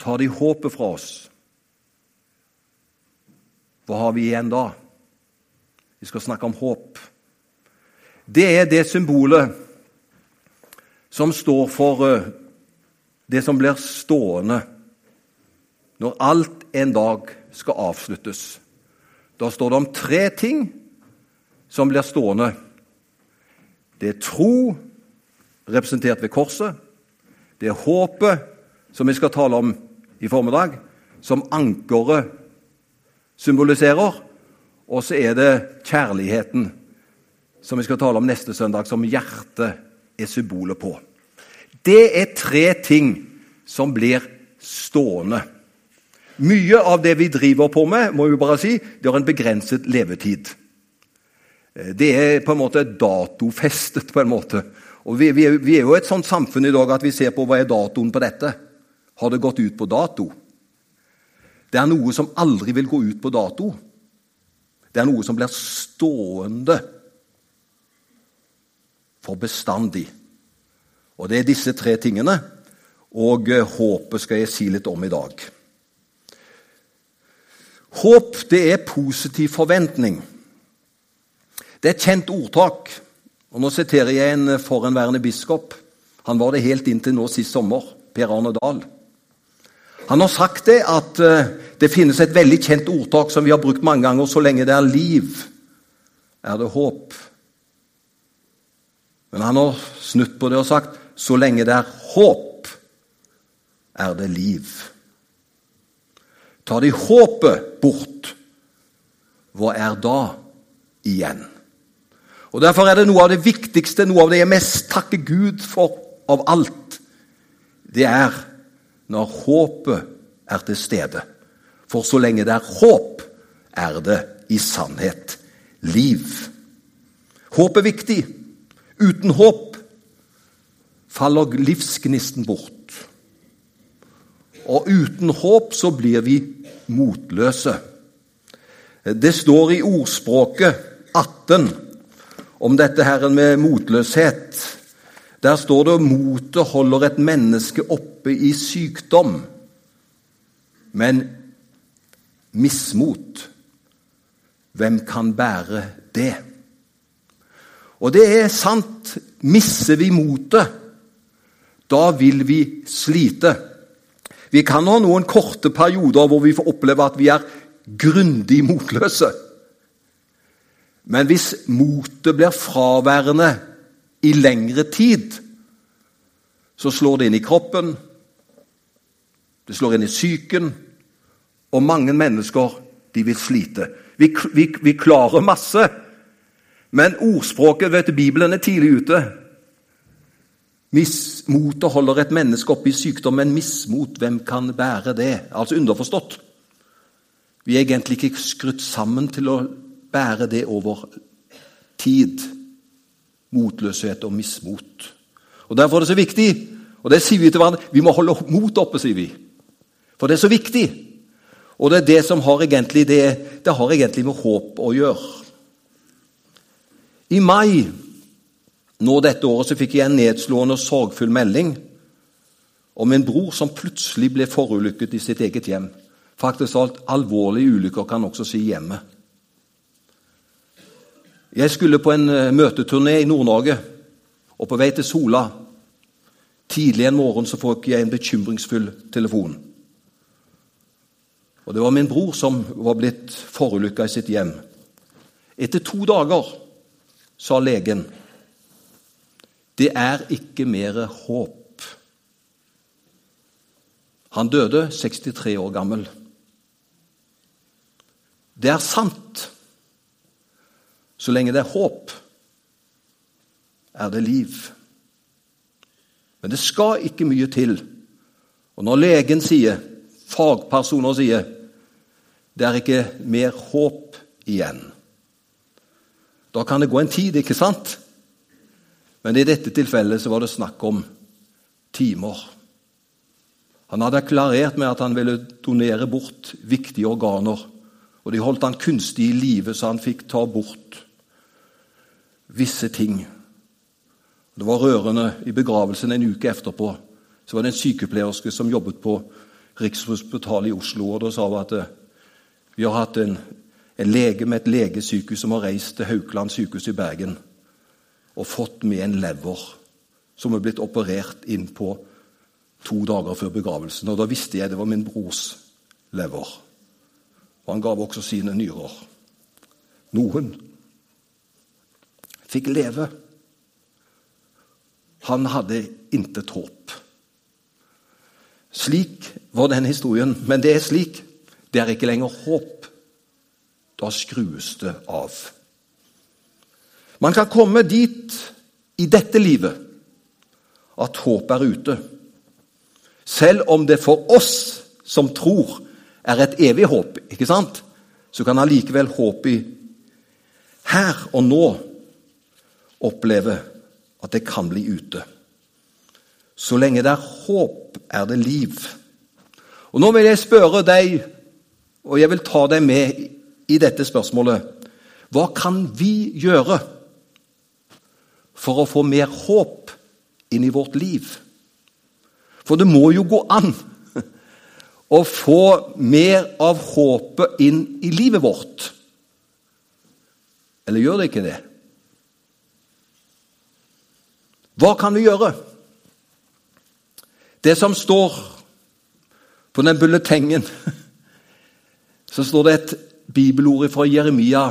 tar de håpet fra oss, hva har vi igjen da? Vi skal snakke om håp. Det er det symbolet som står for eh, det som blir stående når alt en dag skal avsluttes. Da står det om tre ting som blir stående. Det er tro, representert ved korset. Det er håpet, som vi skal tale om i formiddag, som ankeret symboliserer. Og så er det kjærligheten, som vi skal tale om neste søndag, som hjertet er symbolet på. Det er tre ting som blir stående. Mye av det vi driver på med, må vi bare si, det har en begrenset levetid. Det er på en måte datofestet. på en måte. Og vi, vi, vi, er jo et sånt samfunn i dag at vi ser på hva er datoen på dette. Har det gått ut på dato? Det er noe som aldri vil gå ut på dato. Det er noe som blir stående for bestandig. Og det er disse tre tingene, og eh, håpet skal jeg si litt om i dag. Håp, det er positiv forventning. Det er et kjent ordtak. Og Nå siterer jeg en forhenværende biskop. Han var det helt inntil nå sist sommer. Per Arne Dahl. Han har sagt det at eh, det finnes et veldig kjent ordtak som vi har brukt mange ganger. Så lenge det er liv, er det håp. Men han har snutt på det og sagt så lenge det er håp, er det liv. Tar de håpet bort, hva er da igjen? Og Derfor er det noe av det viktigste, noe av det jeg mest takker Gud for av alt. Det er når håpet er til stede. For så lenge det er håp, er det i sannhet liv. Håp er viktig. Uten håp faller livsgnisten bort. Og uten håp så blir vi motløse. Det står i ordspråket 18 om dette her med motløshet. Der står det at motet holder et menneske oppe i sykdom. Men mismot, hvem kan bære det? Og det er sant. Misser vi motet, da vil vi slite. Vi kan ha noen korte perioder hvor vi får oppleve at vi er grundig motløse. Men hvis motet blir fraværende i lengre tid, så slår det inn i kroppen, det slår inn i psyken, og mange mennesker de vil slite. Vi, vi, vi klarer masse, men ordspråket vet du, Bibelen er tidlig ute. Mismotet holder et menneske oppe i sykdom, men mismot, hvem kan bære det? Altså underforstått. Vi er egentlig ikke skrudd sammen til å bære det over tid. Motløshet og mismot. Og Derfor er det så viktig, og det sier vi til hverandre, vi må holde mot oppe, sier vi. For det er så viktig. Og det er det som har egentlig, det, det har egentlig med håp å gjøre. I mai nå dette året så fikk jeg en nedslående og sorgfull melding om en bror som plutselig ble forulykket i sitt eget hjem. Faktisk alt alvorlige ulykker kan også si hjemme. Jeg skulle på en eh, møteturné i Nord-Norge, og på vei til Sola Tidlig en morgen så fikk jeg en bekymringsfull telefon. Og Det var min bror som var blitt forulykka i sitt hjem. Etter to dager sa legen det er ikke mer håp. Han døde 63 år gammel. Det er sant. Så lenge det er håp, er det liv. Men det skal ikke mye til. Og når legen sier, fagpersoner sier, det er ikke mer håp igjen Da kan det gå en tid, ikke sant? Men i dette tilfellet så var det snakk om timer. Han hadde klarert med at han ville donere bort viktige organer. Og de holdt han kunstig i live, så han fikk ta bort visse ting. Det var rørende i begravelsen en uke etterpå. Så var det en sykepleierske som jobbet på Rikshospitalet i Oslo, og da sa hun at eh, vi har hatt en, en lege med et legesykehus som har reist til Haukeland sykehus i Bergen og fått med en lever som er blitt operert inn på to dager før begravelsen. Og Da visste jeg det var min brors lever. Og han gav også sine nyrer. Noen fikk leve. Han hadde intet håp. Slik var den historien. Men det er slik. Det er ikke lenger håp. Da skrues det av. Man kan komme dit i dette livet at håp er ute. Selv om det for oss som tror, er et evig håp, ikke sant? så kan allikevel håpet her og nå oppleve at det kan bli ute. Så lenge det er håp, er det liv. Og Nå vil jeg spørre deg, og jeg vil ta deg med i dette spørsmålet Hva kan vi gjøre for å få mer håp inn i vårt liv? For det må jo gå an å få mer av håpet inn i livet vårt. Eller gjør det ikke det? Hva kan vi gjøre? Det som står på den bulletengen, så står det et bibelord fra Jeremia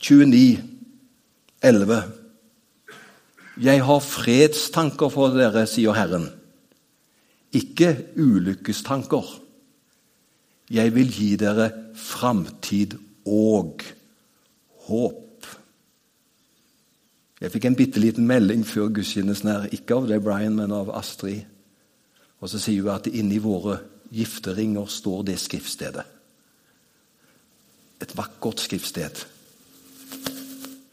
29, 11. Jeg har fredstanker for dere, sier Herren, ikke ulykkestanker. Jeg vil gi dere framtid og håp. Jeg fikk en bitte liten melding før gudstjenesten her, ikke av deg, Brian, men av Astrid. Og så sier hun at inni våre gifteringer står det skriftstedet. Et vakkert skriftsted.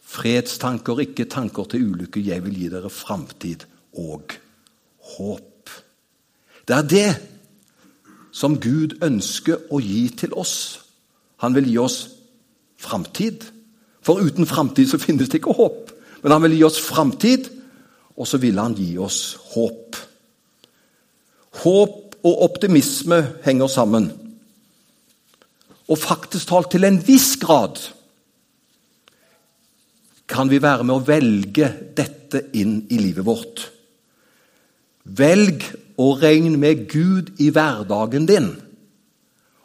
Fredstanker, ikke tanker til ulykke. Jeg vil gi dere framtid og håp. Det er det som Gud ønsker å gi til oss. Han vil gi oss framtid. For uten framtid så finnes det ikke håp. Men han vil gi oss framtid, og så vil han gi oss håp. Håp og optimisme henger sammen. Og faktisk talt til en viss grad kan vi være med å velge dette inn i livet vårt. Velg å regne med Gud i hverdagen din.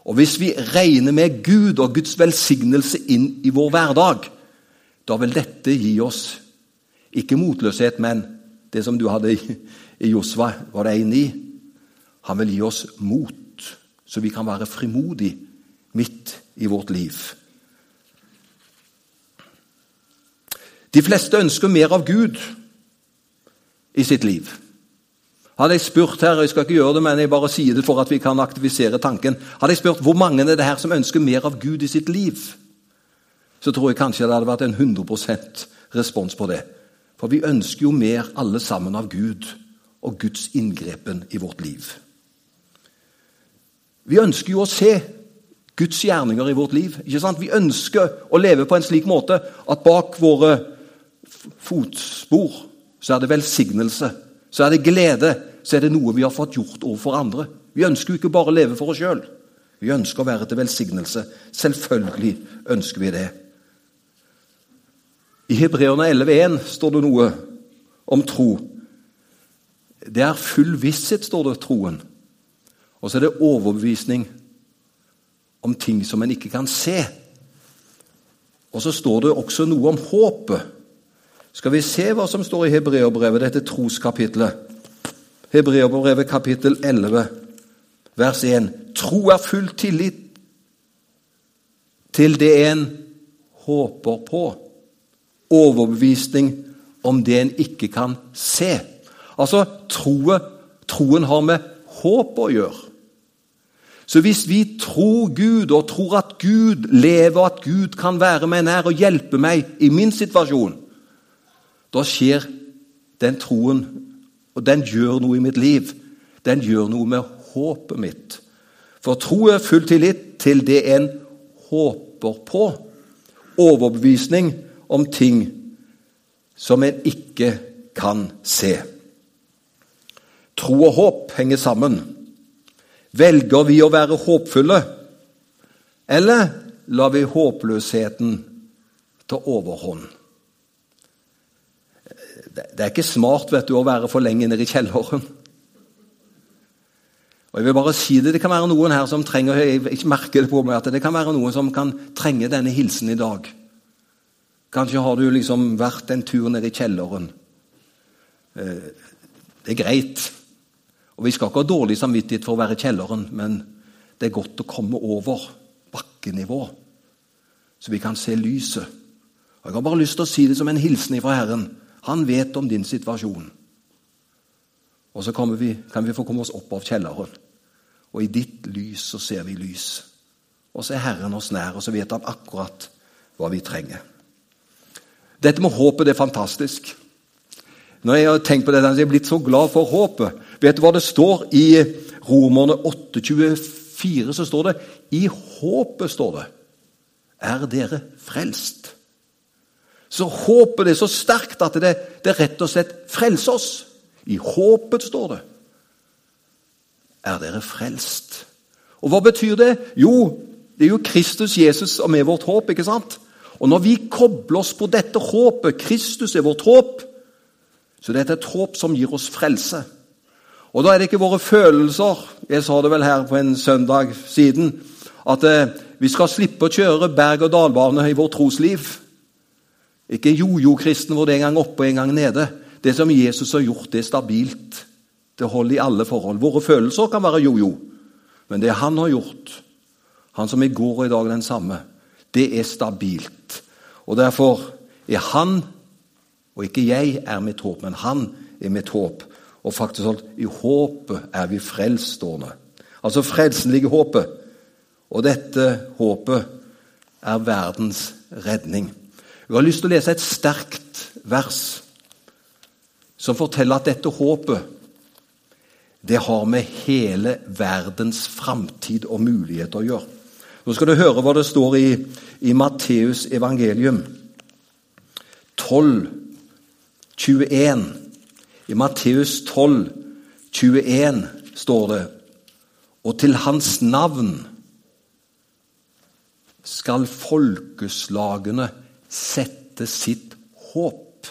Og hvis vi regner med Gud og Guds velsignelse inn i vår hverdag, da vil dette gi oss ikke motløshet, men det som du hadde i Josva, var det 1,9. Han vil gi oss mot, så vi kan være frimodige midt i vårt liv. De fleste ønsker mer av Gud i sitt liv. Hadde jeg spurt her, jeg skal ikke gjøre det, men jeg bare sier det for at vi kan aktivisere tanken Hadde jeg spurt hvor mange er det her som ønsker mer av Gud i sitt liv, så tror jeg kanskje det hadde vært en 100% respons på det. For vi ønsker jo mer alle sammen av Gud og Guds inngrepen i vårt liv. Vi ønsker jo å se Guds gjerninger i vårt liv. ikke sant? Vi ønsker å leve på en slik måte at bak våre fotspor så er det velsignelse, så er det glede, så er det noe vi har fått gjort overfor andre. Vi ønsker jo ikke bare å leve for oss sjøl. Vi ønsker å være til velsignelse. Selvfølgelig ønsker vi det. I Hebreerne 11,1 står det noe om tro. Det er full visshet, står det, troen. Og så er det overbevisning om ting som en ikke kan se. Og så står det også noe om håpet. Skal vi se hva som står i Hebreerbrevet, dette troskapitlet? Hebreerbrevet kapittel 11, vers 1. Tro er full tillit til det en håper på overbevisning om det en ikke kan se. Altså, troen, troen har med håp å gjøre. Så hvis vi tror Gud og tror at Gud lever, at Gud kan være meg nær og hjelpe meg i min situasjon, da skjer den troen, og den gjør noe i mitt liv. Den gjør noe med håpet mitt. For tro er full tillit til det en håper på. Overbevisning om ting som en ikke kan se. Tro og håp henger sammen. Velger vi å være håpfulle, eller lar vi håpløsheten ta overhånd? Det er ikke smart vet du, å være for lenge nede i kjelleren. Og jeg vil bare si Det det kan være noen her som trenger jeg merker det på meg, at det kan være noen som kan trenge denne hilsen i dag. Kanskje har du liksom vært en tur ned i kjelleren. Eh, det er greit. Og Vi skal ikke ha dårlig samvittighet for å være i kjelleren, men det er godt å komme over bakkenivå, så vi kan se lyset. Og Jeg har bare lyst til å si det som en hilsen fra Herren. Han vet om din situasjon. Og så vi, kan vi få komme oss opp av kjelleren. Og i ditt lys så ser vi lys. Og så er Herren oss nær, og så vet han akkurat hva vi trenger. Dette med håpet det er fantastisk. Når jeg har tenkt på dette, så er jeg blitt så glad for håpet. Vet du hva det står i Romerne 8,24? Så står det I håpet står det, er dere frelst. Så håpet det er så sterkt at det, det rett og slett frelser oss. I håpet står det. Er dere frelst? Og hva betyr det? Jo, det er jo Kristus Jesus som er vårt håp. ikke sant? Og når vi kobler oss på dette håpet Kristus er vårt håp så dette er et håp som gir oss frelse. Og da er det ikke våre følelser Jeg sa det vel her på en søndag siden. At eh, vi skal slippe å kjøre berg-og-dal-bane i vårt trosliv. Ikke jojo-kristen hvor det er en gang oppe og en gang nede. Det som Jesus har gjort, det er stabilt. Det holder i alle forhold. Våre følelser kan være jojo, men det han har gjort, han som i går og i dag er den samme, det er stabilt. Og Derfor er han, og ikke jeg, er mitt håp, men han er mitt håp. Og faktisk sånn, i håpet er vi frelstående. Altså frelsen ligger i håpet. Og dette håpet er verdens redning. Jeg har lyst til å lese et sterkt vers som forteller at dette håpet det har med hele verdens framtid og muligheter å gjøre. Nå skal du høre hva det står i, i Matteus evangelium 12, 21. I Matteus 12, 21 står det Og til hans navn skal folkeslagene sette sitt håp.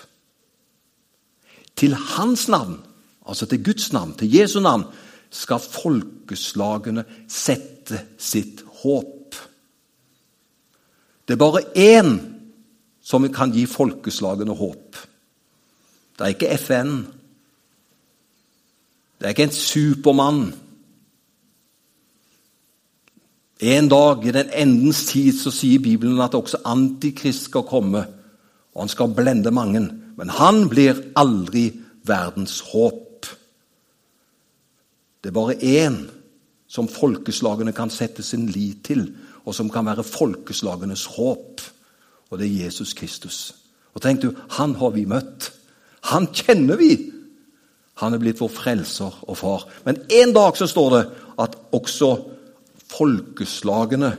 Til hans navn, altså til Guds navn, til Jesu navn, skal folkeslagene sette sitt håp. Det er bare én som kan gi folkeslagene håp. Det er ikke FN. Det er ikke en supermann. En dag i den endens tid så sier Bibelen at også Antikrist skal komme, og han skal blende mange. Men han blir aldri verdens håp. Det er bare én som folkeslagene kan sette sin lit til, og som kan være folkeslagenes håp. Og det er Jesus Kristus. Og tenk du, Han har vi møtt. Han kjenner vi. Han er blitt vår frelser og far. Men en dag så står det at også folkeslagene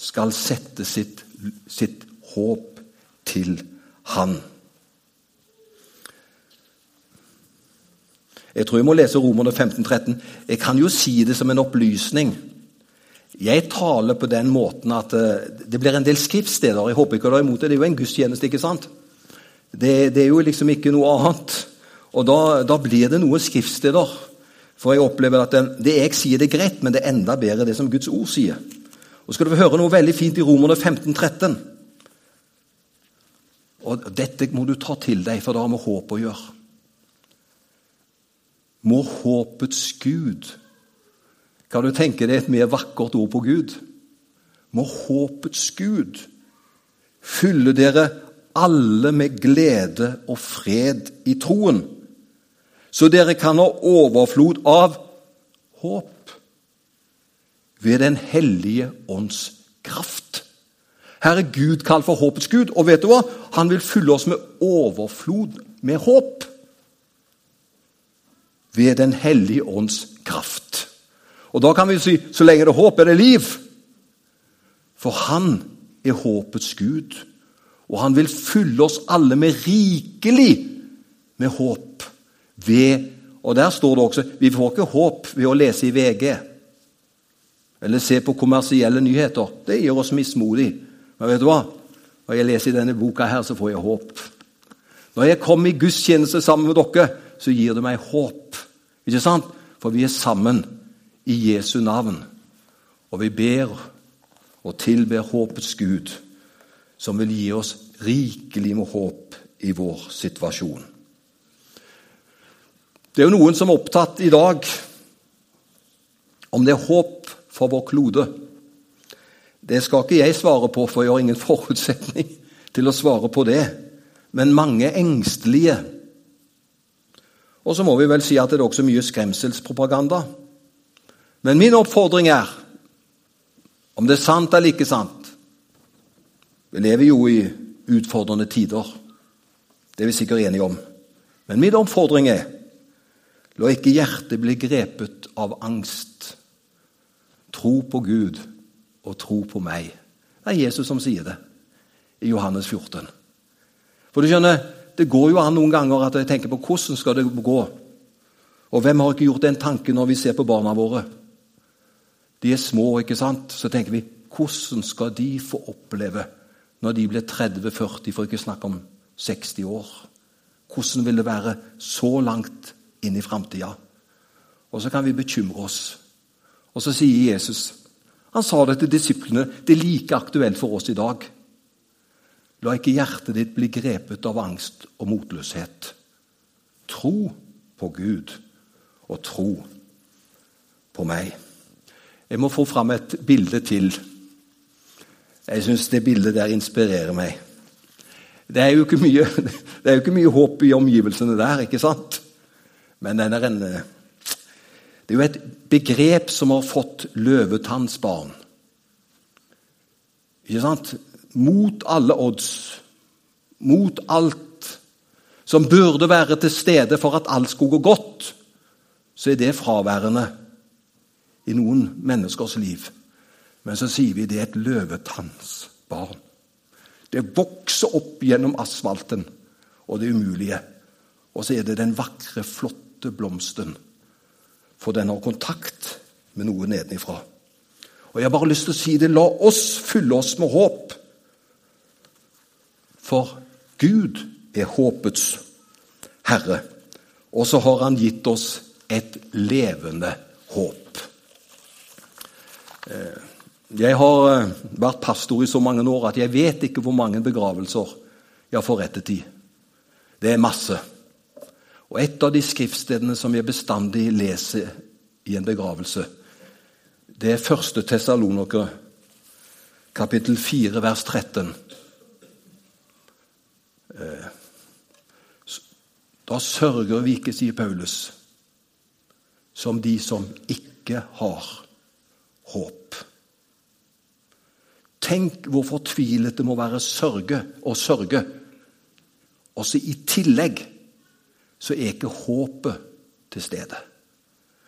skal sette sitt, sitt håp til Han. Jeg tror jeg må lese Romerne 15, 13. Jeg kan jo si det som en opplysning. Jeg taler på den måten at eh, det blir en del skriftsteder. Jeg håper ikke du har imot det. Det er jo en gudstjeneste, ikke sant? Det, det er jo liksom ikke noe annet. Og da, da blir det noen skriftsteder. For jeg opplever at det, det jeg sier, det er greit, men det er enda bedre det som Guds ord sier. Og skal du høre noe veldig fint i Romerne 15, 13. Og dette må du ta til deg, for det har med håp å gjøre. Må håpets Gud kan du tenke deg et mer vakkert ord på Gud? Må håpets Gud fylle dere alle med glede og fred i troen, så dere kan ha overflod av håp ved Den hellige ånds kraft. Her er Gud kalt for håpets Gud, og vet du hva? Han vil fylle oss med overflod med håp. Ved Den hellige ånds kraft. Og da kan vi si så lenge det er håp, er det liv. For han er håpets Gud, og han vil fylle oss alle med rikelig med håp. Ved, og Der står det også vi får ikke håp ved å lese i VG. eller se på kommersielle nyheter. Det gjør oss mismodige. Men vet du hva? Når jeg leser i denne boka, her, så får jeg håp. Når jeg kommer i gudstjeneste sammen med dere, så gir det meg håp. Ikke sant? For vi er sammen i Jesu navn. Og vi ber og tilber håpets Gud, som vil gi oss rikelig med håp i vår situasjon. Det er jo noen som er opptatt i dag om det er håp for vår klode. Det skal ikke jeg svare på, for jeg har ingen forutsetning til å svare på det. Men mange engstelige. Og så må vi vel si at det er også mye skremselspropaganda. Men min oppfordring er, om det er sant eller ikke sant Vi lever jo i utfordrende tider. Det er vi sikkert enige om. Men min oppfordring er La ikke hjertet bli grepet av angst. Tro på Gud og tro på meg. Det er Jesus som sier det i Johannes 14. For du skjønner, Det går jo an noen ganger at jeg tenker på hvordan skal det gå. Og hvem har ikke gjort den tanken når vi ser på barna våre? De er små, ikke sant? Så tenker vi hvordan skal de få oppleve når de blir 30-40, for ikke å snakke om 60 år? Hvordan vil det være så langt inn i framtida? Og så kan vi bekymre oss. Og så sier Jesus Han sa det til disiplene. Det er like aktuelt for oss i dag. La ikke hjertet ditt bli grepet av angst og motløshet. Tro på Gud og tro på meg. Jeg må få fram et bilde til. Jeg syns det bildet der inspirerer meg. Det er jo ikke mye, det er jo ikke mye håp i omgivelsene der, ikke sant? Men den er en, det er jo et begrep som har fått løvetannsbarn. Ikke sant? Mot alle odds, mot alt som burde være til stede for at alt skulle gå godt, så er det fraværende i noen menneskers liv. Men så sier vi det er et løvetannsbarn. Det vokser opp gjennom asfalten og det umulige. Og så er det den vakre, flotte blomsten. For den har kontakt med noe nedenifra. Og Jeg har bare lyst til å si det. La oss fylle oss med håp. For Gud er håpets herre. Og så har han gitt oss et levende håp. Jeg har eh, vært pastor i så mange år at jeg vet ikke hvor mange begravelser jeg forrettet i. Det er masse. Og Et av de skriftstedene som jeg bestandig leser i en begravelse, det er første Tessaloniker, kapittel 4, vers 13. Eh, da sørger vi ikke, sier Paulus, som de som ikke har håp. Tenk hvor fortvilet det må være sørge og sørge. Også i tillegg så er ikke håpet til stede.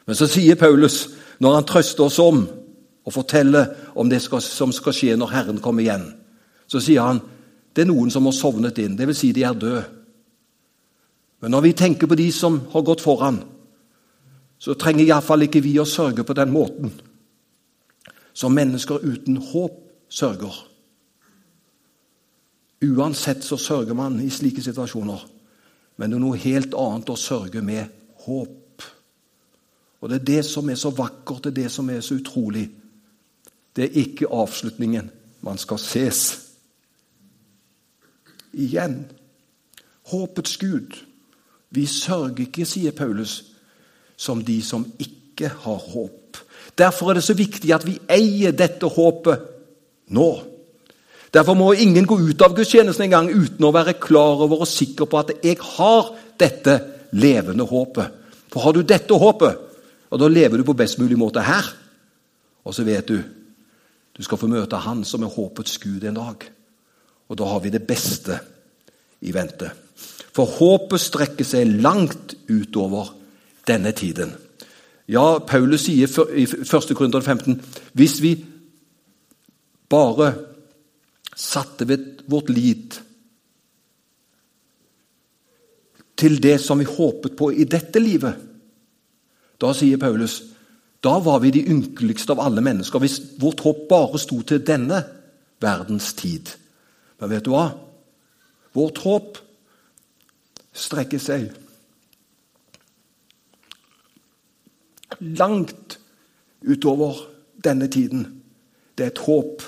Men så sier Paulus, når han trøster oss om og forteller om det som skal skje når Herren kommer igjen, så sier han det er noen som har sovnet inn. Dvs. Si de er døde. Men når vi tenker på de som har gått foran, så trenger iallfall ikke vi å sørge på den måten som mennesker uten håp sørger. Uansett så sørger man i slike situasjoner, men det er noe helt annet å sørge med håp. Og Det er det som er så vakkert, det er det som er så utrolig. Det er ikke avslutningen. Man skal ses igjen. Håpets Gud. Vi sørger ikke, sier Paulus, som de som ikke har håp. Derfor er det så viktig at vi eier dette håpet nå. Derfor må ingen gå ut av gudstjenesten en gang uten å være klar over og sikker på at 'jeg har dette levende håpet'. For har du dette håpet, og da lever du på best mulig måte her. Og så vet du du skal få møte Han som er håpets Gud en dag. Og da har vi det beste i vente. For håpet strekker seg langt utover denne tiden. Ja, Paulus sier i 1. Korinter 15 hvis vi bare satte ved vårt lit til det som vi håpet på i dette livet, da sier Paulus Da var vi de ynkeligste av alle mennesker hvis vårt håp bare sto til denne verdens tid. Men vet du hva? Vårt håp strekker seg langt utover denne tiden. Det er et håp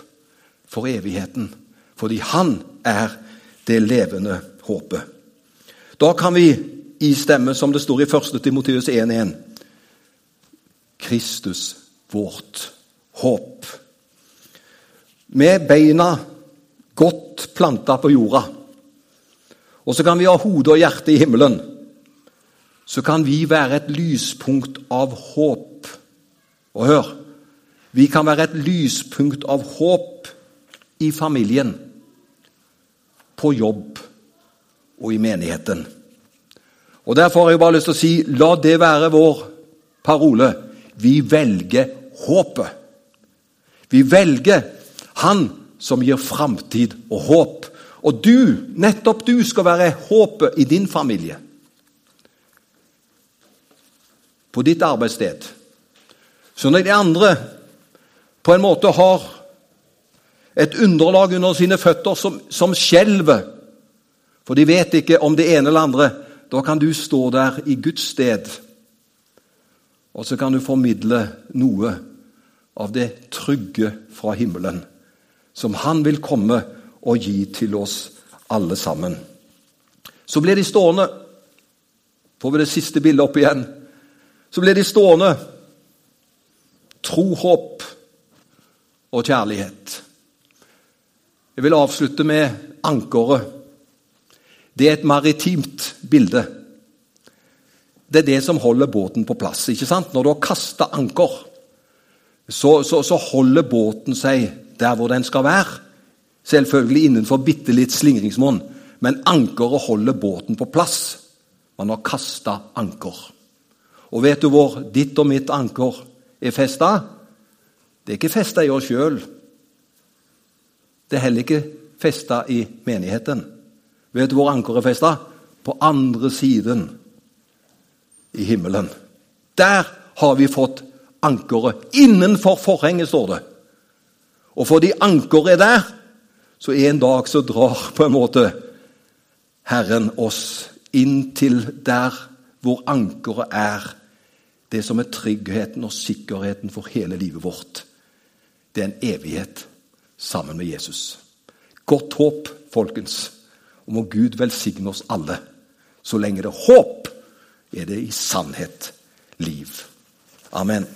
for evigheten, fordi Han er det levende håpet. Da kan vi istemme, som det står i 1. Timoteus 1.1, Kristus, vårt håp. Med beina godt planta på jorda, og så kan vi ha hode og hjerte i himmelen, så kan vi være et lyspunkt av håp. Og hør vi kan være et lyspunkt av håp i familien, på jobb og i menigheten. Og Derfor har jeg bare lyst til å si la det være vår parole. Vi velger håpet. Vi velger Han som gir framtid og håp. Og du, nettopp du, skal være håpet i din familie. På ditt arbeidssted. Så når de andre på en måte har et underlag under sine føtter som, som skjelver, for de vet ikke om det ene eller andre, da kan du stå der i Guds sted, og så kan du formidle noe av det trygge fra himmelen, som Han vil komme og gi til oss alle sammen. Så blir de stående. Får vi det siste bildet opp igjen? Så blir de stående. Tro, håp og kjærlighet. Jeg vil avslutte med ankeret. Det er et maritimt bilde. Det er det som holder båten på plass. ikke sant? Når du har kasta anker, så, så, så, holder båten seg der hvor den skal være. Selvfølgelig innenfor bitte litt slingringsmonn, men ankeret holder båten på plass. Man har kasta anker. Og vet du hvor ditt og mitt anker er festa? Det er ikke festa i oss sjøl. Det er heller ikke festa i menigheten. Vet du hvor ankeret er festa? På andre siden i himmelen. Der har vi fått ankeret. Innenfor forhenget, står det. Og fordi ankeret er der, så en dag så drar på en måte Herren oss inn til der hvor ankeret er. Det som er tryggheten og sikkerheten for hele livet vårt det er en evighet sammen med Jesus. Godt håp, folkens. Og må Gud velsigne oss alle. Så lenge det er håp, er det i sannhet liv. Amen.